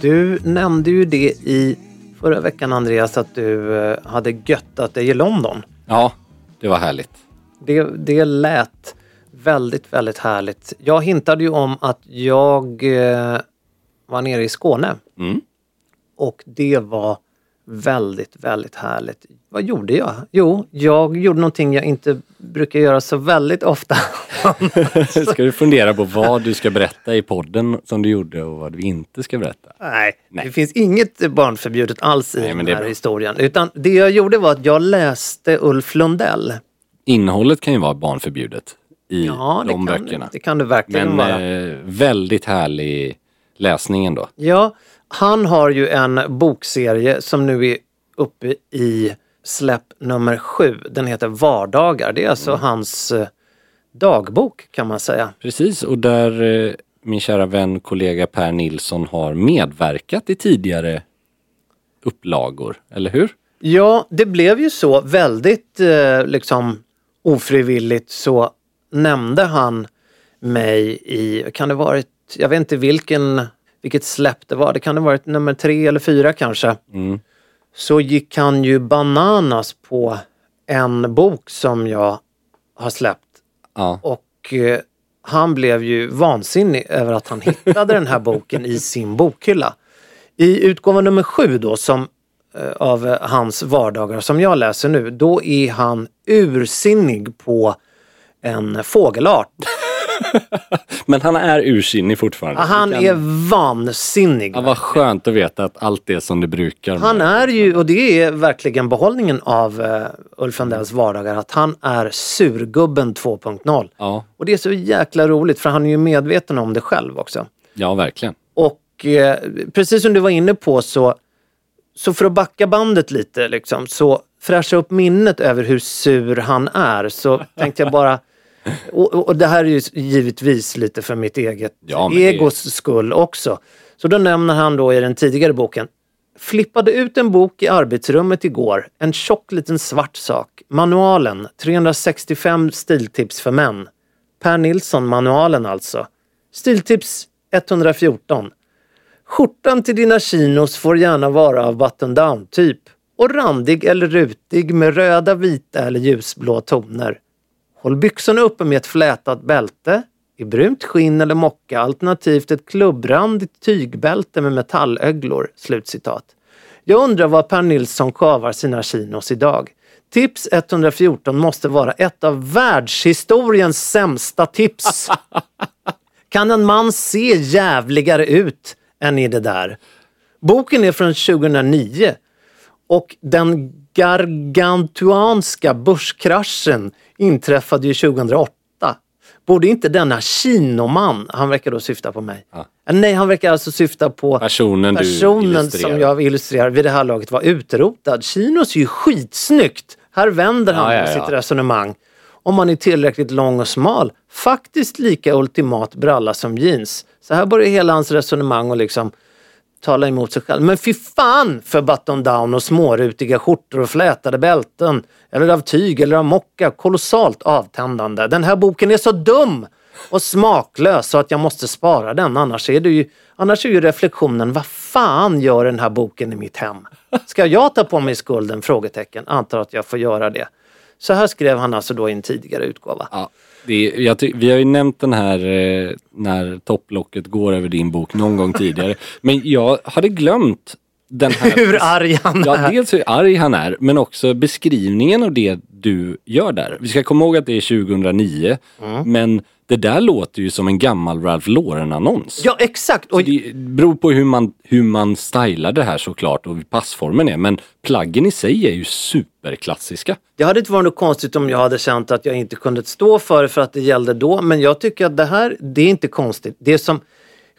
Du nämnde ju det i förra veckan Andreas att du eh, hade göttat dig i London. Ja, det var härligt. Det, det lät väldigt, väldigt härligt. Jag hintade ju om att jag eh, var nere i Skåne. Mm. Och det var väldigt, väldigt härligt. Vad gjorde jag? Jo, jag gjorde någonting jag inte brukar göra så väldigt ofta. Ska du fundera på vad du ska berätta i podden som du gjorde och vad du inte ska berätta? Nej, Nej. det finns inget barnförbjudet alls i Nej, men den här historien. Utan det jag gjorde var att jag läste Ulf Lundell. Innehållet kan ju vara barnförbjudet i Ja, de kan, böckerna. det kan det verkligen Men vara. eh, väldigt härlig läsning ändå. Ja, han har ju en bokserie som nu är uppe i släpp nummer sju. Den heter Vardagar. Det är alltså Mm. hans eh, dagbok kan man säga. Precis, och där eh, min kära vän kollega Per Nilsson har medverkat i tidigare upplagor, eller hur? Ja, det blev ju så väldigt eh, liksom ofrivilligt så nämnde han mig i, kan det varit, jag vet inte vilken, vilket släpp det var, det kan ha varit nummer tre eller fyra kanske. Mm. Så gick han ju bananas på en bok som jag har släppt Ja, och eh, han blev ju vansinnig över att han hittade den här boken i sin bokhylla. I utgåva nummer sju då som eh, av eh, hans vardagar som jag läser nu, då är han ursinnig på en fågelart. men han är ursinnig fortfarande. Han kan- är vansinnig. Ja, vad skönt att veta att allt är som det brukar. Han är ju, och det är verkligen behållningen av uh, Ulf Lundells vardagar, att han är surgubben 2.0. Ja, Och det är så jäkla roligt för han är ju medveten om det själv också. ja verkligen. Och eh, precis som du var inne på så, så för att backa bandet lite liksom, så fräscha upp minnet över hur sur han är så tänkte jag bara och, och det här är ju givetvis lite för mitt eget Ja, men det- egos skull också. Så då nämner han då i den tidigare boken Flippade ut en bok i arbetsrummet igår. En tjock liten svart sak. Manualen. 365 stiltips för män. Per Nilsson-manualen alltså. Stiltips 114. Skjortan till dina chinos får gärna vara av button down typ och randig eller rutig med röda, vita eller ljusblå toner. Håll byxorna uppe med ett flätat bälte i brunt skinn eller mocka alternativt ett klubbrandigt tygbälte med metallöglor." Slutcitat. Jag undrar vad Per Nilsson kavar sina chinos idag. Tips 114 måste vara ett av världshistoriens sämsta tips. Kan en man se jävligare ut än i det där? Boken är från 2009 och den gargantuanska börskraschen inträffade ju 2008. Borde inte denna kinoman, han verkar då syfta på mig. Eh, Nej, han verkar alltså syfta på Personen personen som jag illustrerar vid det här laget var utrotad. Chinos är ju skitsnyggt. Här vänder han Ja, ja, ja. sitt resonemang. Om man är tillräckligt lång och smal, faktiskt lika ultimat bralla som jeans. Så här börjar hela hans resonemang och liksom tala emot sig själv. Men fy fan för button down och smårutiga skjortor och flätade bälten. Eller av tyg eller av mocka. Kolossalt avtändande. Den här boken är så dum! och smaklös så att jag måste spara den. Annars är det ju, annars är ju reflektionen, vad fan gör den här boken i mitt hem? Ska jag ta på mig skulden? Frågetecken. Antar att jag får göra det. Så här skrev han alltså då i en tidigare utgåva. Ja, är, jag ty- vi har ju nämnt den här eh, när topplocket går över din bok någon gång tidigare. Men jag hade glömt den här... Hur arg han Ja, är. dels hur arg han är, men också beskrivningen av det du gör där. Vi ska komma ihåg att det är 2009, Mm. men det där låter ju som en gammal Ralph Lauren-annons. Ja exakt! Och Det beror på hur man, hur man stylar det här såklart och hur passformen är. Men plaggen i sig är ju superklassiska. Det hade inte varit något konstigt om jag hade känt att jag inte kunde stå för det för att det gällde då. Men jag tycker att det här, det är inte konstigt. Det som,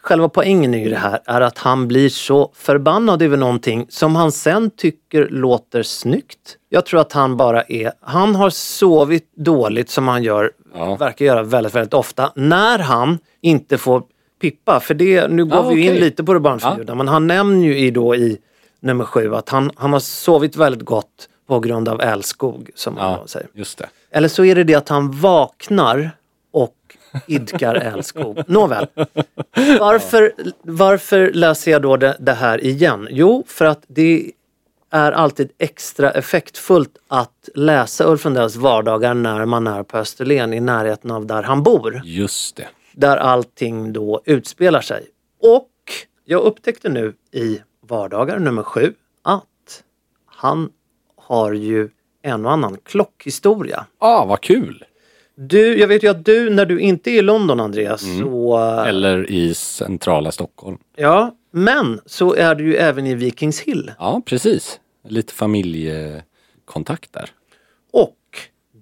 själva poängen i det här är att han blir så förbannad över någonting som han sen tycker låter snyggt. Jag tror att han bara är, han har sovit dåligt som han gör, Ja. verkar göra väldigt, väldigt ofta. När han inte får pippa, för det, nu går Ja, vi ju in lite på det barnförbjudna, men han nämner ju i, då i nummer sju att han, han har sovit väldigt gott på grund av älskog, som Ja, då säger. just det. Eller så är det det att han vaknar och idkar älskog. Nåväl. Varför, varför läser jag då det, det här igen? Jo, för att det är alltid extra effektfullt att läsa Ulf Lundells vardagar när man är på Österlen i närheten av där han bor. Just det. Där allting då utspelar sig. Och jag upptäckte nu i vardagar nummer sju att han har ju en och annan klockhistoria. Ah, vad kul! Du, jag vet ju att du, när du inte är i London Andreas, så... Eller i centrala Stockholm. Ja, men så är du ju även i Vikings Hill. Ja, precis. Lite familjekontakt där. Och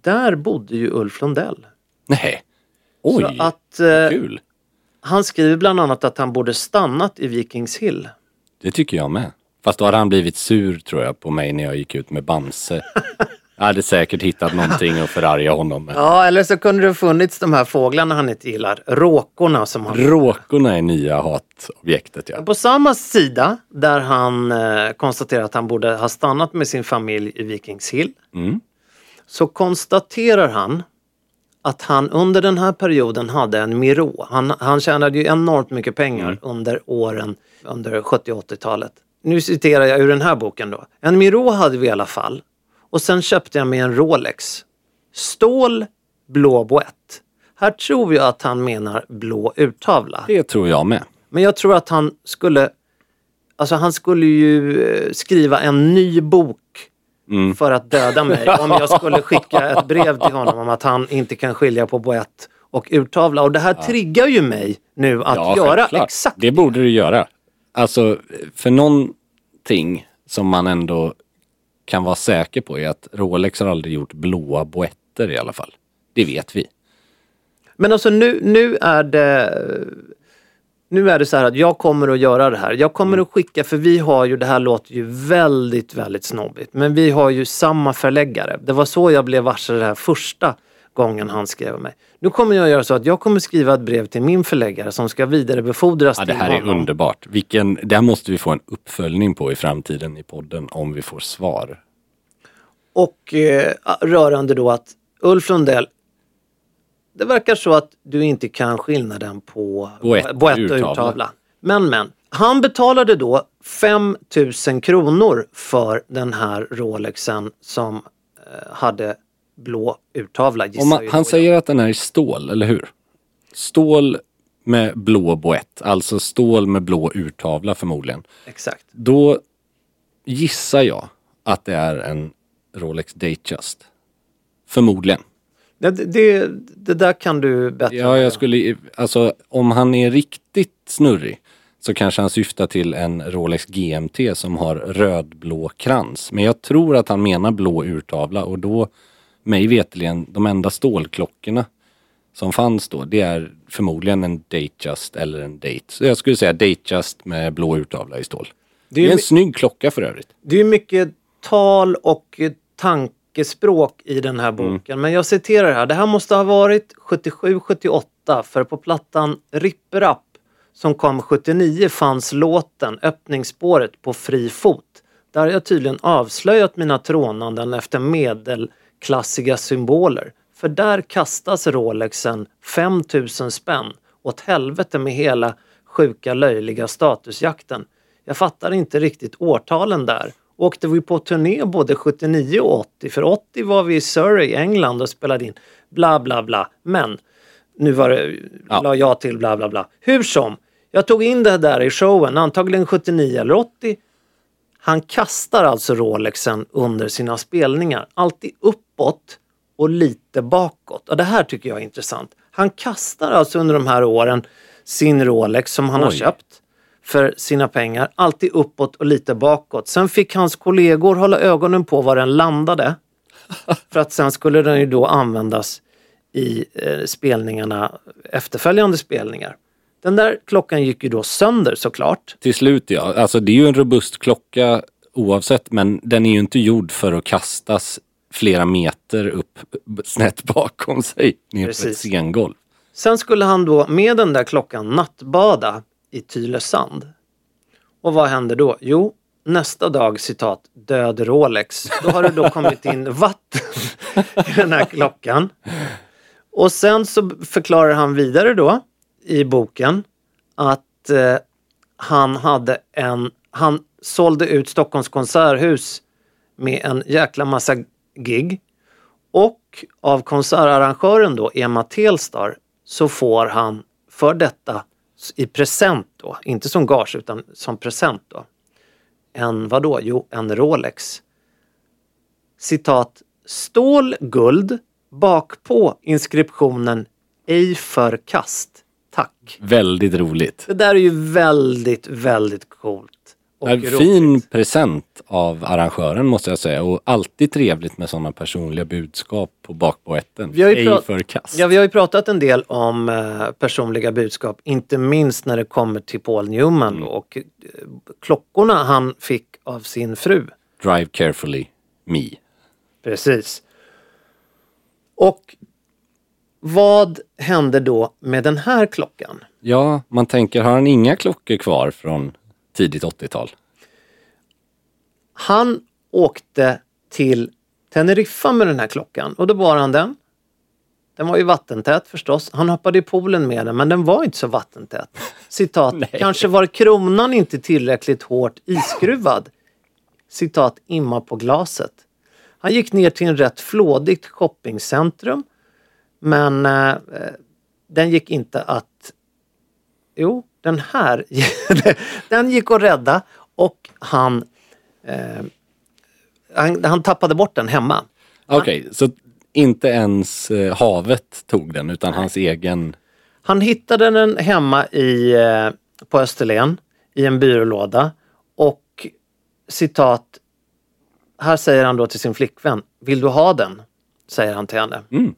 där bodde ju Ulf Lundell. Nej. Oj, Så att eh, kul. han skriver bland annat att han borde stannat i Vikings Hill. Det tycker jag med. Fast då hade han blivit sur tror jag på mig när jag gick ut med Bamse. Jag hade säkert hittat någonting att förarga honom med. Ja, eller så kunde det funnits de här fåglarna han inte gillar. Råkorna som han... Råkorna är nya hatobjektet ja. På samma sida där han eh, konstaterar att han borde ha stannat med sin familj i Vikings Hill. Mm. Så konstaterar han att han under den här perioden hade en Miro. Han, han tjänade ju enormt mycket pengar Mm. under åren under 70 och 80-talet. Nu citerar jag ur den här boken då. En Miro hade vi i alla fall. Och sen köpte jag mig en Rolex. Stål, blå boett. Här tror jag att han menar blå urtavla. Det tror jag med. Men jag tror att han skulle Alltså han skulle ju eh, skriva en ny bok Mm. för att döda mig om jag skulle skicka ett brev till honom om att han inte kan skilja på boett och urtavla. Och det här triggar ju mig nu att Ja, göra självklart. exakt Det borde du göra. Alltså, för någonting som man ändå kan vara säker på är att Rolex har aldrig gjort blåa boetter i alla fall. Det vet vi. Men alltså nu, nu är det nu är det så här att jag kommer att göra det här. Jag kommer Mm. att skicka, för vi har ju, det här låter ju väldigt, väldigt snobbigt, men vi har ju samma förläggare. Det var så jag blev varse det här första gången han skrev mig. Nu kommer jag göra så att jag kommer skriva ett brev till min förläggare som ska vidarebefordras Ja, det till här är honom. underbart. Vilken, det här måste vi få en uppföljning på i framtiden i podden om vi får svar. Och eh, rörande då att Ulf Lundell, det verkar så att du inte kan skillnaden på Boett och urtavla. Men men, han betalade då 5000 kronor för den här Rolexen som eh, hade blå urtavla. gissar man, han säger att den är i stål, eller hur? Stål med blå boett, alltså stål med blå urtavla förmodligen. Exakt. Då gissar jag att det är en Rolex Datejust. Förmodligen. Det, det, det där kan du bättre. Ja, jag skulle, alltså om han är riktigt snurrig så kanske han syftar till en Rolex GMT som har rödblå krans. Men jag tror att han menar blå urtavla och då, mig veteligen, de enda stålklockorna som fanns då, det är förmodligen en Datejust eller en Date. Så jag skulle säga Datejust med blå urtavla i stål. Det är är, ju en snygg klocka för övrigt. Det är mycket tal och tankespråk i den här boken. Men jag citerar här. Det här måste ha varit 77-78 för på plattan Ripp Rapp som kom 79 fanns låten Öppningsspåret på fri fot. Där har jag tydligen avslöjat mina trånanden efter medelklassiga symboler. För där kastas Rolexen 5000 spänn åt helvete med hela sjuka löjliga statusjakten. Jag fattar inte riktigt årtalen där. Åkte vi på turné både 79 och 80? För 80 var vi i Surrey, England och spelade in. Bla bla bla. Men nu var det, Ja. la jag till bla bla bla. Hur som, jag tog in det där i showen, antagligen 79 eller 80. Han kastar alltså Rolexen under sina spelningar. Alltid uppåt och lite bakåt. Och det här tycker jag är intressant. Han kastar alltså under de här åren sin Rolex som han har Oj. köpt för sina pengar. Alltid uppåt och lite bakåt. Sen fick hans kollegor hålla ögonen på var den landade. För att sen skulle den ju då användas i eh, spelningarna, efterföljande spelningar. Den där klockan gick ju då sönder såklart. Till slut ja. Alltså det är ju en robust klocka oavsett men den är ju inte gjord för att kastas flera meter upp snett bakom sig ner på ett Precis. scengolv. Sen skulle han då med den där klockan nattbada i Tylösand. Och vad händer då? Jo, nästa dag citat död Rolex. Då har det då kommit in vatten i den här klockan. Och sen så förklarar han vidare då i boken att eh, han hade en, han sålde ut Stockholms konserthus med en jäkla massa gig. Och av konsertarrangören då, Emma Telstar, så får han för detta i present då, inte som gage utan som present då. En vadå? Jo, en Rolex. Citat. Stål, guld, bakpå inskriptionen ej för kast. Tack. Väldigt roligt. Det där är ju väldigt, väldigt coolt. Och fin present av arrangören måste jag säga och alltid trevligt med sådana personliga budskap på bakboetten. Vi har ju prat-. Ja, vi har ju pratat en del om eh, personliga budskap, inte minst när det kommer till Paul Newman Mm. och eh, klockorna han fick av sin fru. Drive carefully, me. Precis. Och vad hände då med den här klockan? Ja, man tänker, har han inga klockor kvar från tidigt 80-tal? Han åkte till Teneriffa med den här klockan och då bar han den. Den var ju vattentät förstås. Han hoppade i poolen med den men den var inte så vattentät. Citat, kanske var kronan inte tillräckligt hårt iskruvad. Citat, imma på glaset. Han gick ner till en rätt flådigt shoppingcentrum men eh, den gick inte att... Jo, den här den gick att rädda och han, eh, han, han tappade bort den hemma. Okej, så inte ens eh, havet tog den utan hans egen... Han hittade den hemma i, eh, på Österlen i en byrålåda och citat, här säger han då till sin flickvän, vill du ha den? Säger han till henne. Mm.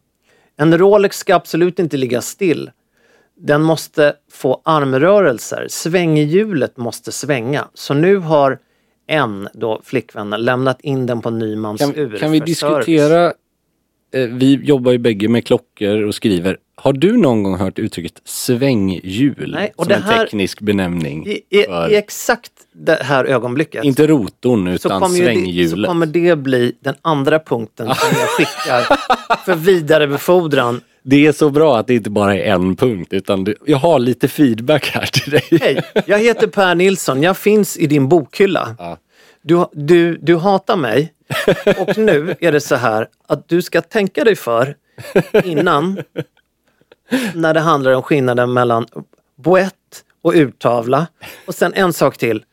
En Rolex ska absolut inte ligga still. Den måste få armrörelser. Svänghjulet måste svänga. Så nu har en, då flickvännen, lämnat in den på Nymans Kan, ur kan vi diskutera, eh, vi jobbar ju bägge med klockor och skriver. Har du någon gång hört uttrycket svänghjul Nej, och som det en här- teknisk benämning? I, i, för, I exakt det här ögonblicket inte rotorn så utan kommer, ju det, så svänghjulet. kommer det bli den andra punkten som jag skickar för vidare befordran. Det är så bra att det inte bara är en punkt utan det, jag har lite feedback här till dig. Hej, jag heter Per Nilsson. Jag finns i din bokhylla. Ja. Du, du, du hatar mig och nu är det så här att du ska tänka dig för innan när det handlar om skillnaden mellan boett och urtavla. Och sen en sak till.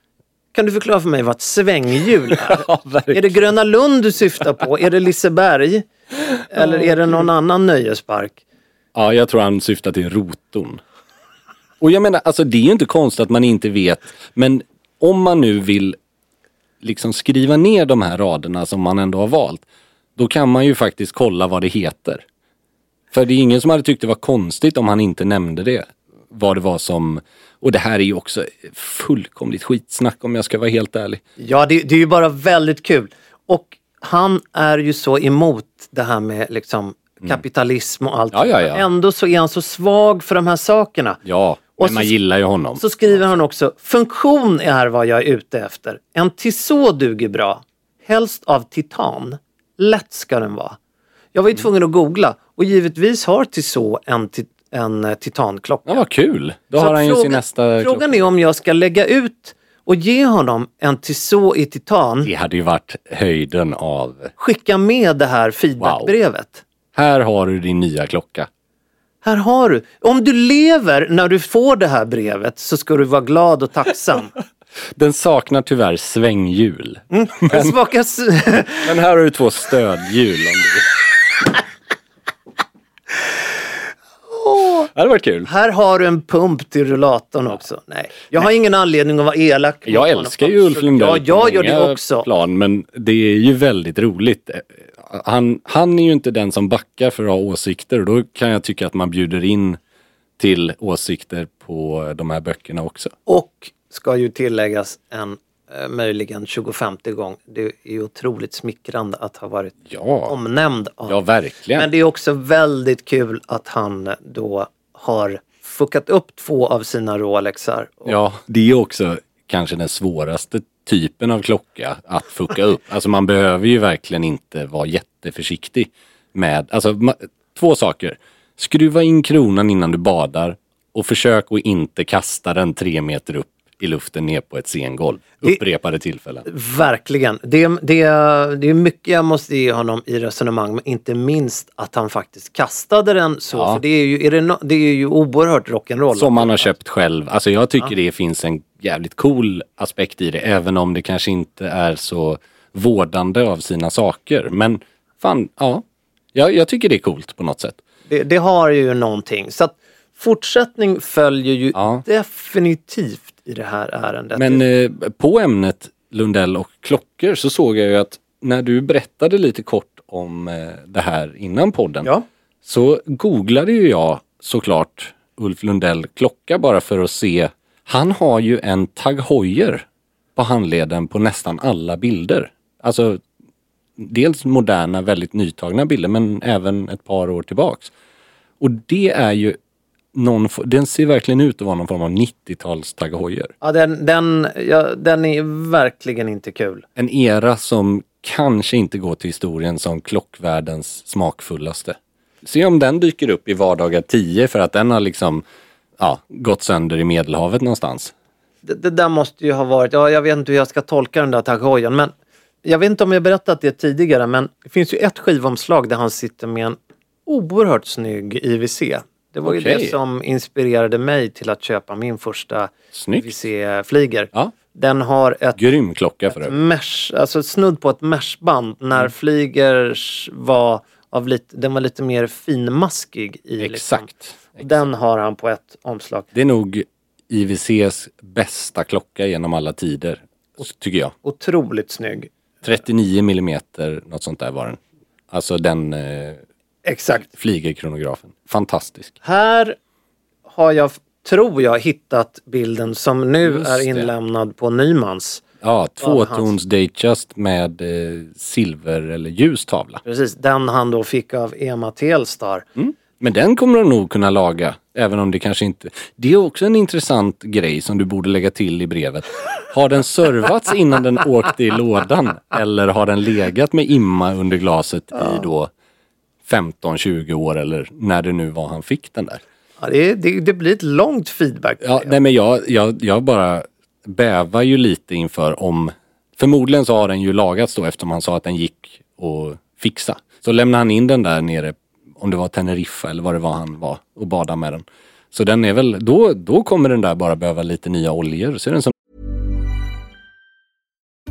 Kan du förklara för mig vad ett svänghjul är? Ja. Är det Gröna Lund du syftar på? Är det Liseberg? Eller är det någon annan nöjespark? Ja, jag tror han syftar till rotorn. Och jag menar, alltså det är ju inte konstigt att man inte vet, men om man nu vill liksom skriva ner de här raderna som man ändå har valt, då kan man ju faktiskt kolla vad det heter. För det är ingen som hade tyckt det var konstigt om han inte nämnde det. Vad det var som, och det här är ju också fullkomligt skitsnack om jag ska vara helt ärlig. Ja, det, det är ju bara väldigt kul. Och han är ju så emot det här med liksom kapitalism och allt. Mm. Ja, ja, ja. Ändå så är han så svag för de här sakerna. Ja, Och men så- man gillar ju honom. Så skriver han också, funktion är vad jag är ute efter. En Tissot duger bra. Helst av titan. Lätt ska den vara. Jag var ju tvungen att googla och givetvis har Tissot en, ti- en eh, titanklocka. Ja, vad kul. Då Så har han ju fråga- sin nästa Frågan klocka. är om jag ska lägga ut och ge honom en Tissot i titan, Det hade ju varit höjden av... skicka med det här feedbackbrevet. Här har du din nya klocka. Här har du. Om du lever när du får det här brevet så ska du vara glad och tacksam. Den saknar tyvärr svänghjul. Den smakar s- Men här har du två stödhjul om du vill. Det hade varit kul. Här har du en pump till rullatorn också. Nej, jag har ingen anledning att vara elak. Jag älskar ju Ulf Lundell Ja, jag gör det också. Plan, men det är ju väldigt roligt. Han, han är ju inte den som backar för att ha åsikter och då kan jag tycka att man bjuder in till åsikter på de här böckerna också. Och ska ju tilläggas en möjligen 25 gång. Det är ju otroligt smickrande att ha varit Ja, omnämnd av. ja verkligen. Men det är också väldigt kul att han då har fuckat upp två av sina Rolexar. Och Ja, det är också kanske den svåraste typen av klocka att fucka upp. Alltså man behöver ju verkligen inte vara jätteförsiktig med, alltså två saker. Skruva in kronan innan du badar och försök att inte kasta den tre meter upp i luften ner på ett scengolv. Upprepade tillfällen. Verkligen. Det, det, det är mycket jag måste ge honom i resonemang, men inte minst att han faktiskt kastade den så. Ja. För det är ju, är det, no, det är ju oerhört rock'n'roll. Som man har köpt själv. Alltså jag tycker det finns en jävligt cool aspekt i det. Även om det kanske inte är så vårdande av sina saker. Men fan, ja. Jag, jag tycker det är coolt på något sätt. Det, det har ju någonting. Så att fortsättning följer ju Ja. definitivt i det här ärendet. Men eh, på ämnet Lundell och klockor så såg jag ju att när du berättade lite kort om eh, det här innan podden ja. så googlade ju jag såklart Ulf Lundell klocka bara för att se. Han har ju en Tag Heuer på handleden på nästan alla bilder. Alltså dels moderna, väldigt nytagna bilder men även ett par år tillbaks. Och det är ju någon, den ser verkligen ut att vara någon form av 90-tals Tag Heuer. Ja, den, den, ja, den är verkligen inte kul. En era som kanske inte går till historien som klockvärldens smakfullaste. Se om den dyker upp i vardagar 10 för att den har liksom ja, gått sönder i Medelhavet någonstans. Det, det där måste ju ha varit, ja, jag vet inte hur jag ska tolka den där Tag men jag vet inte om jag berättat det tidigare, men det finns ju ett skivomslag där han sitter med en oerhört snygg IWC. Det var ju Okej. det som inspirerade mig till att köpa min första. IWC-flyger. Ja. Den har ett Grym klocka för övrigt. mesh, alltså snudd på ett meshband när Mm. flygers var av lite, den var lite mer finmaskig i liksom. Exakt. Den har han på ett omslag. Det är nog IWCs bästa klocka genom alla tider, tycker jag. Otroligt snygg. 39 millimeter, något sånt där var den. Alltså den eh, Exakt. flygerkronografen. Fantastisk. Här har jag, tror jag, hittat bilden som nu Just är det. inlämnad på Nymans. Ja, tvåtons Datejust med eh, silver eller ljus tavla. Precis, den han då fick av Ema Telstar. Men den kommer de nog kunna laga, även om det kanske inte... Det är också en intressant grej som du borde lägga till i brevet. Har den servats innan den åkte i lådan? Eller har den legat med imma under glaset i då 15-20 år eller när det nu var han fick den där? Ja, det, det, det blir ett långt feedback. Ja, nej men jag, jag, jag bara bävar ju lite inför om... Förmodligen så har den ju lagats då eftersom han sa att den gick att fixa. Så lämnade han in den där nere, om det var Teneriffa eller vad det var han var och badade med den. Så den är väl, då, då kommer den där bara behöva lite nya oljor. Så är den som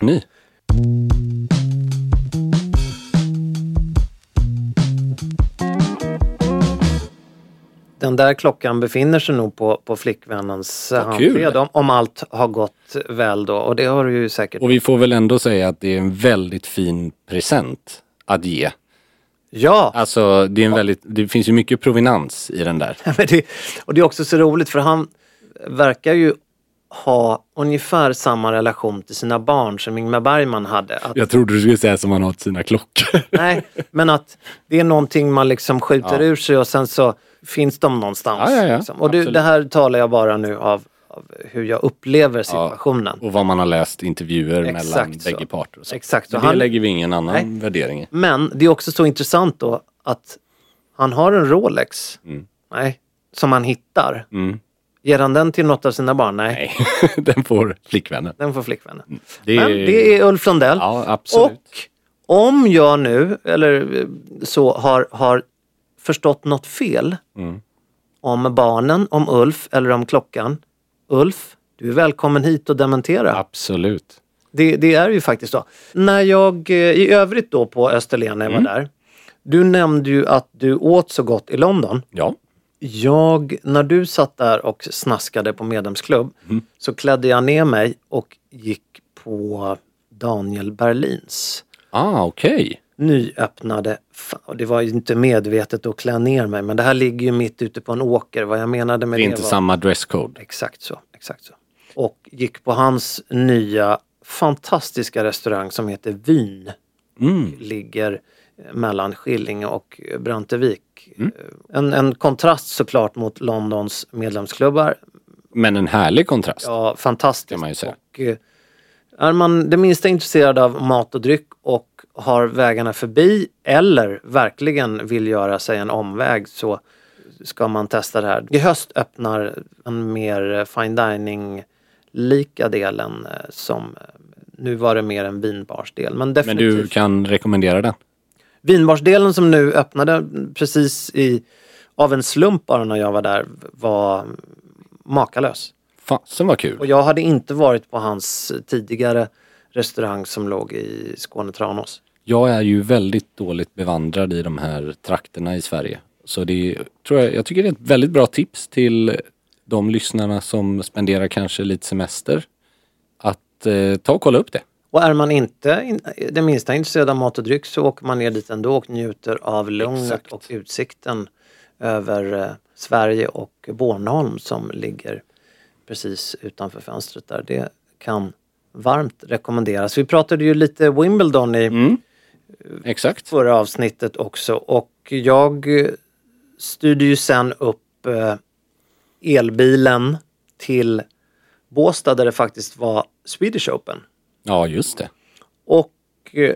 Ni? Den där klockan befinner sig nog på, på flickvännens handled om, om allt har gått väl då. Och det har du ju säkert. Och vi får väl ändå säga att det är en väldigt fin present att ge. Ja! Alltså det, är en väldigt, det finns ju mycket provenans i den där. Men det, och det är också så roligt för han verkar ju ha ungefär samma relation till sina barn som Ingmar Bergman hade. Att, Jag trodde du skulle säga som man har till sina klockor. Nej, men att det är någonting man liksom skjuter Ja. ur sig och sen så finns de någonstans. Ja, ja, liksom. Och det, Absolut. det här talar jag bara nu av, av hur jag upplever situationen. Och vad man har läst intervjuer mellan Exakt så. bägge parter. Och så. Exakt så. Det Han- lägger vi ingen annan Nej. värdering i. Men det är också så intressant då att han har en Rolex. Mm. Nej, som han hittar. Mm. Ger han den till något av sina barn? Nej, Nej, den får flickvännen. den får flickvännen. Det Men det är Ulf Lundell. Ja, absolut. Och om jag nu, eller eh, så, har, har förstått något fel Mm. om barnen, om Ulf eller om klockan. Ulf, du är välkommen hit och dementera. Absolut. Det, det är ju faktiskt så. När jag eh, i övrigt då på Österlen när jag Mm. var där. Du nämnde ju att du åt så gott i London. Ja. Jag, när du satt där och snaskade på medlemsklubb Mm. så klädde jag ner mig och gick på Daniel Berlins Ah, okej. nyöppnade, fan, det var ju inte medvetet att klä ner mig men det här ligger ju mitt ute på en åker. Vad jag menade med Det det, är inte var... samma dresscode. Exakt så, exakt så. Och gick på hans nya fantastiska restaurang som heter Vyn. Mm. Ligger mellan Skillinge och eh, Mm. Eh, En, en kontrast såklart mot Londons medlemsklubbar. Men en härlig kontrast. Ja, fantastiskt. Kan man. Och, eh, är man det minsta intresserad av mat och dryck och har vägarna förbi eller verkligen vill göra sig en omväg så ska man testa det här. I höst öppnar en mer fine dining lika delen eh, som nu var det mer en vinbarsdel. Men Men definitivt. du kan rekommendera den? Vinbarsdelen som nu öppnade precis i, av en slump bara när jag var där var makalös. Fasen vad kul. Och jag hade inte varit på hans tidigare restaurang som låg i Skåne Tranås. Jag är ju väldigt dåligt bevandrad i de här trakterna i Sverige. Så det är, tror jag, jag tycker det är ett väldigt bra tips till de lyssnarna som spenderar kanske lite semester. Att eh, ta och kolla upp det. Och är man inte in, det minsta intresserad av mat och dryck så åker man ner dit ändå och njuter av lugnet Exakt. och utsikten över eh, Sverige och Bornholm som ligger precis utanför fönstret där. Det kan varmt rekommenderas. Vi pratade ju lite Wimbledon i Mm. Exakt. förra avsnittet också och jag eh, styrde ju sen upp eh, elbilen till Båstad där det faktiskt var Swedish Open. Ja, just det. Och eh,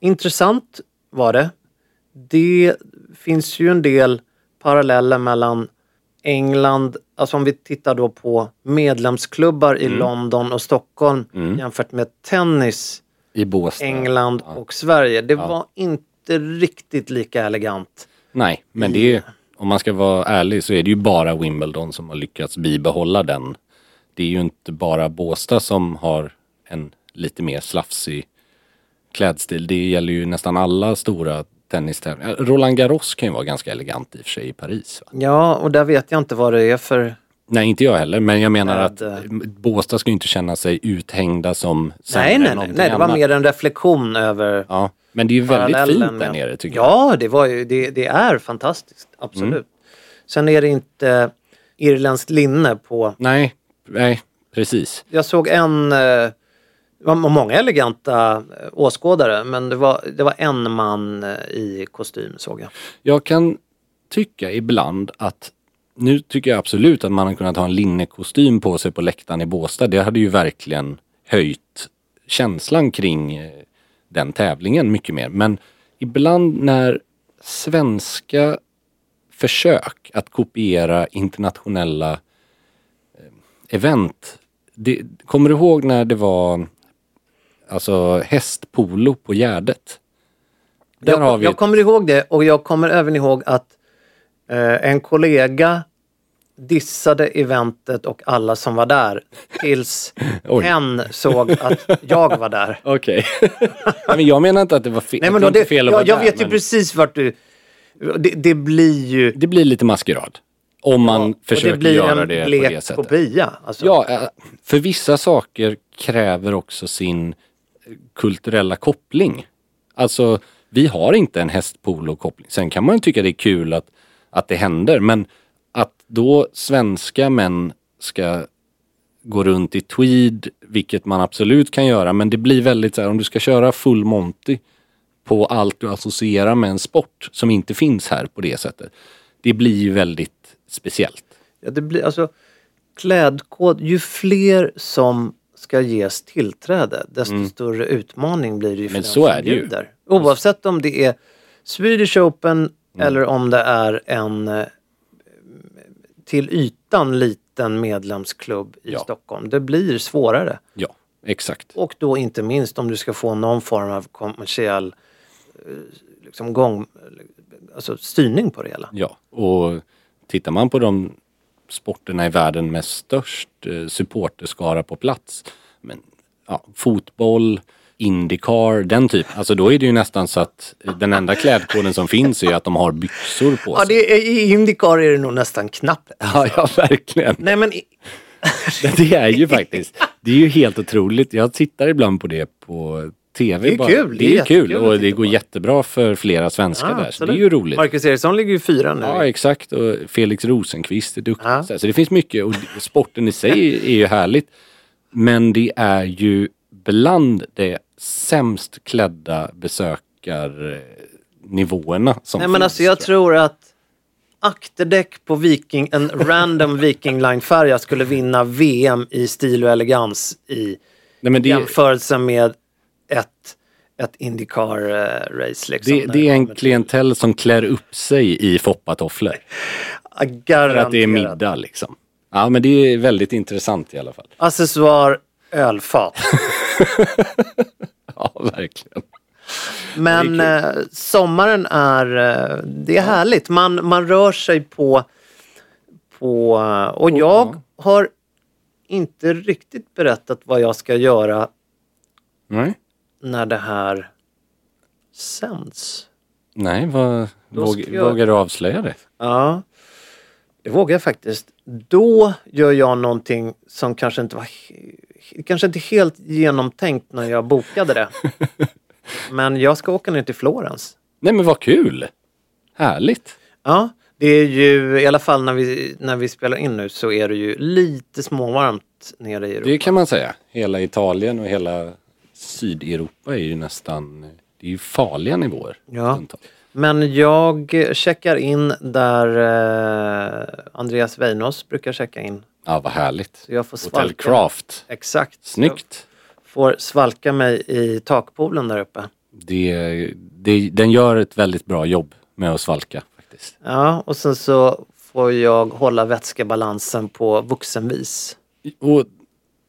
intressant var det. Det finns ju en del paralleller mellan England, alltså om vi tittar då på medlemsklubbar i London och Stockholm jämfört med tennis, I Båstad. England och Sverige. Det var inte riktigt lika elegant. Nej, men det är, om man ska vara ärlig så är det ju bara Wimbledon som har lyckats bibehålla den. Det är ju inte bara Båstad som har en lite mer slafsig klädstil. Det gäller ju nästan alla stora tennistävlingar. Roland Garros kan ju vara ganska elegant i och för sig i Paris. Va? Ja, och där vet jag inte vad det är för... Nej, inte jag heller. Men jag menar att eh, Båstad ska inte känna sig uthängda som Nej, nej, nej, nej, det var mer en reflektion över Ja, men det är ju väldigt fint där nere tycker jag. Ja, det, var ju, det, det är fantastiskt. Absolut. Mm. Sen är det inte irländskt linne på Nej, Nej, precis. Jag såg en, eh, var många eleganta eh, åskådare men det var, det var en man eh, i kostym såg jag. Jag kan tycka ibland att nu tycker jag absolut att man hade kunnat ha en linnekostym på sig på läktaren i Båstad. Det hade ju verkligen höjt känslan kring eh, den tävlingen mycket mer. Men ibland när svenska försök att kopiera internationella event. Det, kommer du ihåg när det var alltså hästpolo på Gärdet? Där Jag, har vi jag kommer ihåg det och jag kommer även ihåg att eh, en kollega dissade eventet och alla som var där tills hen såg att jag var där. Okej. Nej, men jag menar inte att det var fel. Nej, men det då, det, fel att jag, vara jag där, vet ju men precis vart du... Det, det blir ju... Det blir lite maskerad. Om man och försöker det blir göra en det på blek det sättet. kopia. Alltså. Ja, eh, för vissa saker kräver också sin kulturella koppling. Alltså, vi har inte en hästpolo-koppling. Sen kan man tycka det är kul att, att det händer, men att då svenska män ska gå runt i tweed, vilket man absolut kan göra, men det blir väldigt så här, om du ska köra full monty på allt du associerar med en sport som inte finns här på det sättet. Det blir ju väldigt speciellt. Ja, det blir alltså klädkod. Ju fler som ska ges tillträde desto större utmaning blir det ju för Mm. Men den så som är det ju. bjuder. Oavsett om det är Swedish Open Mm. eller om det är en eh, till ytan liten medlemsklubb i Ja. Stockholm. Det blir svårare. Ja, exakt. Och då inte minst om du ska få någon form av kommersiell eh, liksom gång, alltså styrning på det hela. Ja, och tittar man på de sporterna i världen med störst eh, supporterskara på plats. Men, ja, fotboll, Indycar, den typen. Alltså då är det ju nästan så att eh, den enda klädkoden som finns är att de har byxor på Ja, sig. det är, I Indycar är det nog nästan knappt. Ja, ja, verkligen. Nej men Det är ju faktiskt, det är ju helt otroligt. Jag tittar ibland på det på TV. Det är bara. kul, Det det är kul och det går på. jättebra för flera svenskar Ja, där. Så absolut. det är ju roligt. Marcus Eriksson ligger ju fyra nu. Ja, exakt. Och Felix Rosenqvist är duktig. Ja. Så det finns mycket och sporten i sig är ju härligt. Men det är ju bland de sämst klädda besökarnivåerna som Nej men finns. alltså jag tror att akterdäck på Viking, en random Viking Line-färja skulle vinna VM i stil och elegans i Nej, men det, jämförelse med ett, ett Indycar-race. Liksom, det, det är en klientell som klär upp sig i foppatofflor. För att det är middag liksom. Ja men det är väldigt intressant i alla fall. Accessoar, ölfat. Ja, verkligen. Men Det eh, sommaren är, eh, det är härligt. Man, man rör sig på, på eh, och jag har inte riktigt berättat vad jag ska göra Nej, när det här sänds. Nej vad, våg, jag- vågar du avslöja det? Ja, det vågar jag faktiskt. Då gör jag någonting som kanske inte var kanske inte helt genomtänkt när jag bokade det. Men jag ska åka ner till Florens. Nej men vad kul! Härligt! Ja, det är ju i alla fall när vi, när vi spelar in nu så är det ju lite småvarmt nere i Europa. Det kan man säga. Hela Italien och hela Sydeuropa är ju nästan, det är ju farliga nivåer. Ja. Men jag checkar in där eh, Andreas Weinås brukar checka in. Ja, vad härligt. Så jag får Hotel. Craft. Exakt. Snyggt. Jag får svalka mig i takpoolen där uppe. Det, det, den gör ett väldigt bra jobb med att svalka faktiskt. Ja, och sen så får jag hålla vätskebalansen på vuxenvis. Och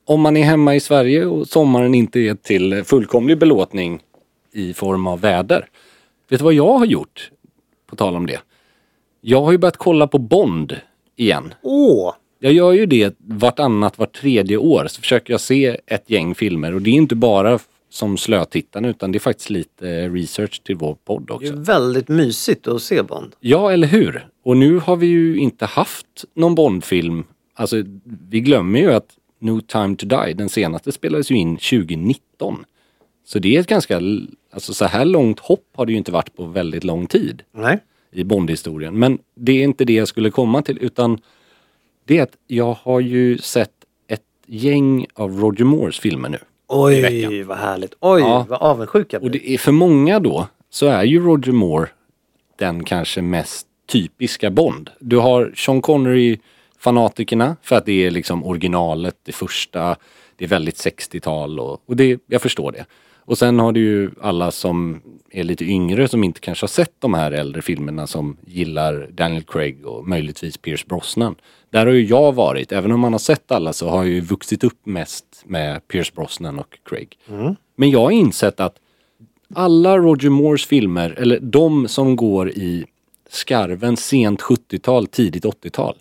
om man är hemma i Sverige och sommaren inte är till fullkomlig belåtning i form av väder. Vet du vad jag har gjort? På tal om det. Jag har ju börjat kolla på Bond igen. Åh! Jag gör ju det vartannat, vart tredje år. Så försöker jag se ett gäng filmer. Och det är inte bara som slötittarna utan det är faktiskt lite research till vår podd Det är också. väldigt mysigt att se Bond. Ja, eller hur? Och nu har vi ju inte haft någon Bondfilm. Alltså, vi glömmer ju att No time to die, den senaste spelades ju in 2019. Så det är ett ganska, alltså så här långt hopp har det ju inte varit på väldigt lång tid Nej. i Bondhistorien. Men det är inte det jag skulle komma till utan det är att jag har ju sett gäng av Roger Moores filmer nu. Oj, vad härligt. Oj, Ja. vad avundsjuk jag Och blir. det är för många då så är ju Roger Moore den kanske mest typiska Bond. Du har Sean Connery fanatikerna för att det är liksom originalet, det första, det är väldigt 60-tal och, och det, jag förstår det. Och sen har du ju alla som är lite yngre som inte kanske har sett de här äldre filmerna som gillar Daniel Craig och möjligtvis Pierce Brosnan. Där har ju jag varit, även om man har sett alla så har jag ju vuxit upp mest med Pierce Brosnan och Craig. Men jag har insett att alla Roger Moores filmer, eller de som går i skarven sent 70-tal, tidigt 80-tal.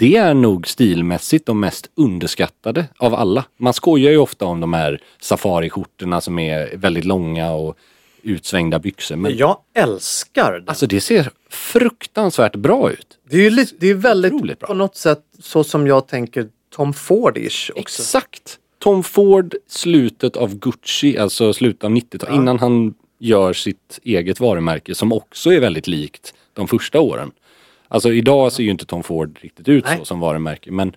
Det är nog stilmässigt de mest underskattade av alla. Man skojar ju ofta om de här safariskjortorna som är väldigt långa och utsvängda byxor. Men Jag älskar den. alltså det ser fruktansvärt bra ut. det är ju lite, det är väldigt bra. på något sätt så som jag tänker Tom Ford-ish också. Exakt! Tom Ford, slutet av Gucci, alltså slutet av 90-talet, innan han gör sitt eget varumärke som också är väldigt likt de första åren. Alltså idag ser ju inte Tom Ford riktigt ut Nej. så som varumärke, men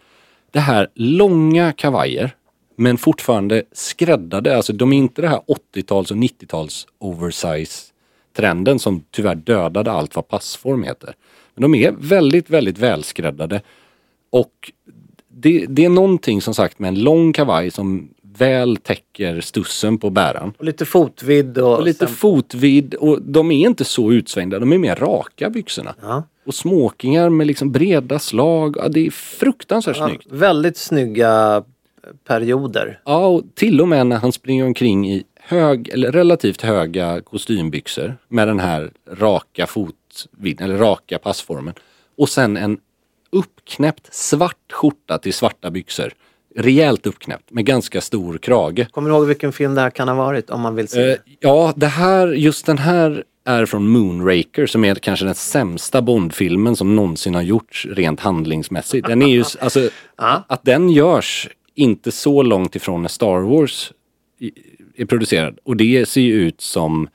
det här långa kavajer, men fortfarande skräddade, alltså de är inte det här 80-tals och 90-tals oversize trenden som tyvärr dödade allt vad passform heter. Men de är väldigt, väldigt välskräddade och det, det är någonting som sagt med en lång kavaj som väl täcker stussen på bäraren. Och lite fotvidd och, Och lite sen- fotvidd och de är inte så utsvängda, de är mer raka byxorna. Ja. Och smokingar med liksom breda slag, ja, det är fruktansvärt ja, snyggt. väldigt snygga perioder. Ja, och till och med när han springer omkring i hög, eller relativt höga kostymbyxor med den här raka fotvidden, eller raka passformen. Och sen en uppknäppt svart skjorta till svarta byxor. Rejält uppknäppt med ganska stor krage. Kommer du ihåg vilken film det här kan ha varit om man vill se? Eh, ja, det här, just den här är från Moonraker som är kanske den sämsta Bondfilmen som någonsin har gjorts rent handlingsmässigt. Den är ju, alltså, att den görs inte så långt ifrån när Star Wars är producerad. Och det ser ju ut som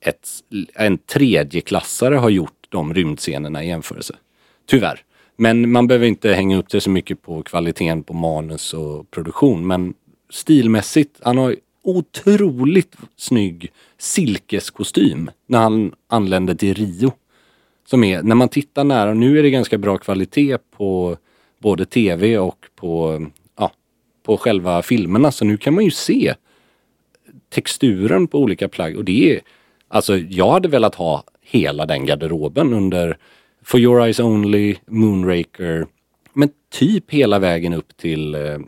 ett, en tredjeklassare har gjort de rymdscenerna i jämförelse. Tyvärr. Men man behöver inte hänga upp sig så mycket på kvaliteten på manus och produktion. Men stilmässigt, han har otroligt snygg silkeskostym när han anlände till Rio. Som är, när man tittar nära, nu är det ganska bra kvalitet på både tv och på, ja, på själva filmerna. Så nu kan man ju se texturen på olika plagg och det är, alltså jag hade velat ha hela den garderoben under For Your Eyes Only, Moonraker, men typ hela vägen upp till eh,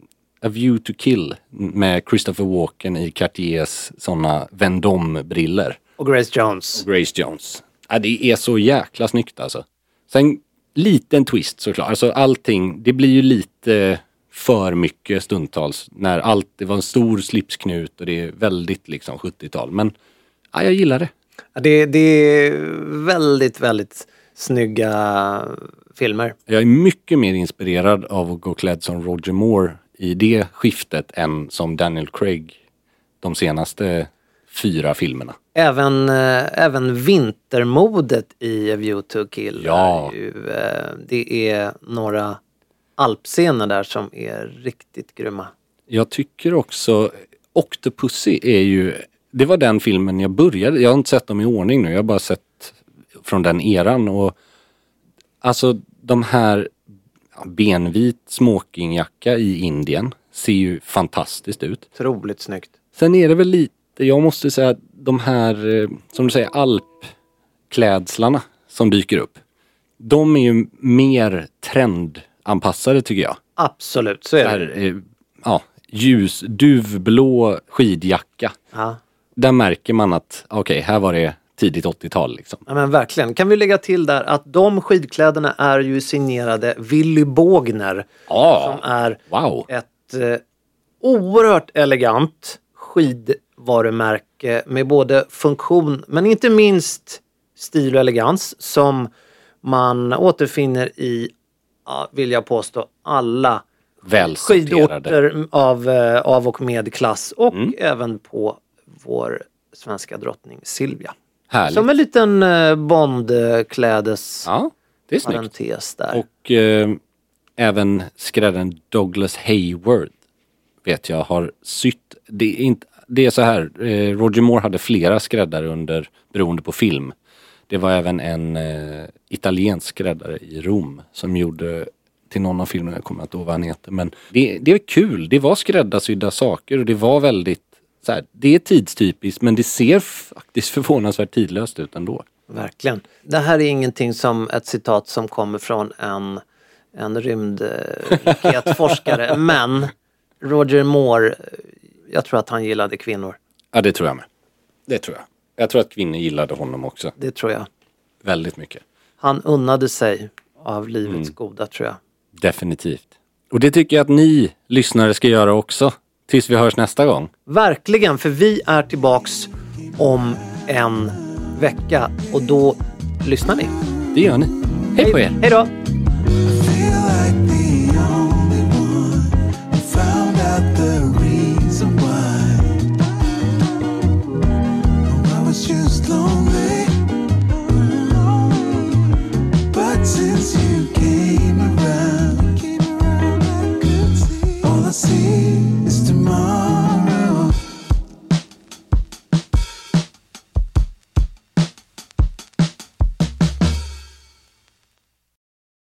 A View to Kill med Christopher Walken i Cartiers sådana Vendôme-briller. Och Grace Jones. Grace Jones. Ja, det är så jäkla snyggt alltså. Sen liten twist såklart. Alltså allting, det blir ju lite för mycket stundtals. När allt, det var en stor slipsknut och det är väldigt liksom 70-tal. Men ja, jag gillar det. Ja, Det, det är väldigt, väldigt snygga filmer. Jag är mycket mer inspirerad av att gå klädd som Roger Moore i det skiftet än som Daniel Craig de senaste fyra filmerna. Även, eh, även vintermodet i A View to Kill. Ja. Är ju, eh, det är några alpscener där som är riktigt grymma. Jag tycker också Octopussy är ju, det var den filmen jag började, jag har inte sett dem i ordning nu, jag har bara sett från den eran och alltså de här benvit smokingjacka i Indien ser ju fantastiskt ut. Otroligt snyggt. Sen är det väl lite, jag måste säga att de här, eh, som du säger, alpklädslarna som dyker upp. De är ju mer trendanpassade tycker jag. Absolut, så är det. här, eh, ja, ljus, duvblå skidjacka. Ja. Där märker man att, okej, här var det tidigt 80-tal liksom. Ja men verkligen. Kan vi lägga till där att de skidkläderna är ju signerade Willy Bågner. Ja, Som är wow. ett eh, oerhört elegant skidvarumärke med både funktion men inte minst stil och elegans som man återfinner i, vill jag påstå, alla skidorter av, eh, av och med klass och Mm. även på vår svenska drottning Silvia. Härligt. Som en liten eh, Bondklädes Ja, det är parentes där. Och eh, även skräddaren Douglas Hayward vet jag har sytt. Det är, inte, det är så här, eh, Roger Moore hade flera skräddare under, beroende på film. Det var även en eh, italiensk skräddare i Rom som gjorde till någon av filmerna, jag kommer inte ihåg vad han heter. Men det, det är kul, det var skräddarsydda saker och det var väldigt, så här, det är tidstypiskt men det ser faktiskt förvånansvärt tidlöst ut ändå. Verkligen. Det här är ingenting som ett citat som kommer från en, en rymdraketforskare men Roger Moore, jag tror att han gillade kvinnor. Ja det tror jag med. Det tror jag. Jag tror att kvinnor gillade honom också. Det tror jag. Väldigt mycket. Han unnade sig av livets goda tror jag. Definitivt. Och det tycker jag att ni lyssnare ska göra också. Tills vi hörs nästa gång. Verkligen, för vi är tillbaks om en vecka och då lyssnar ni. Det gör ni. Hej på er! Hej då!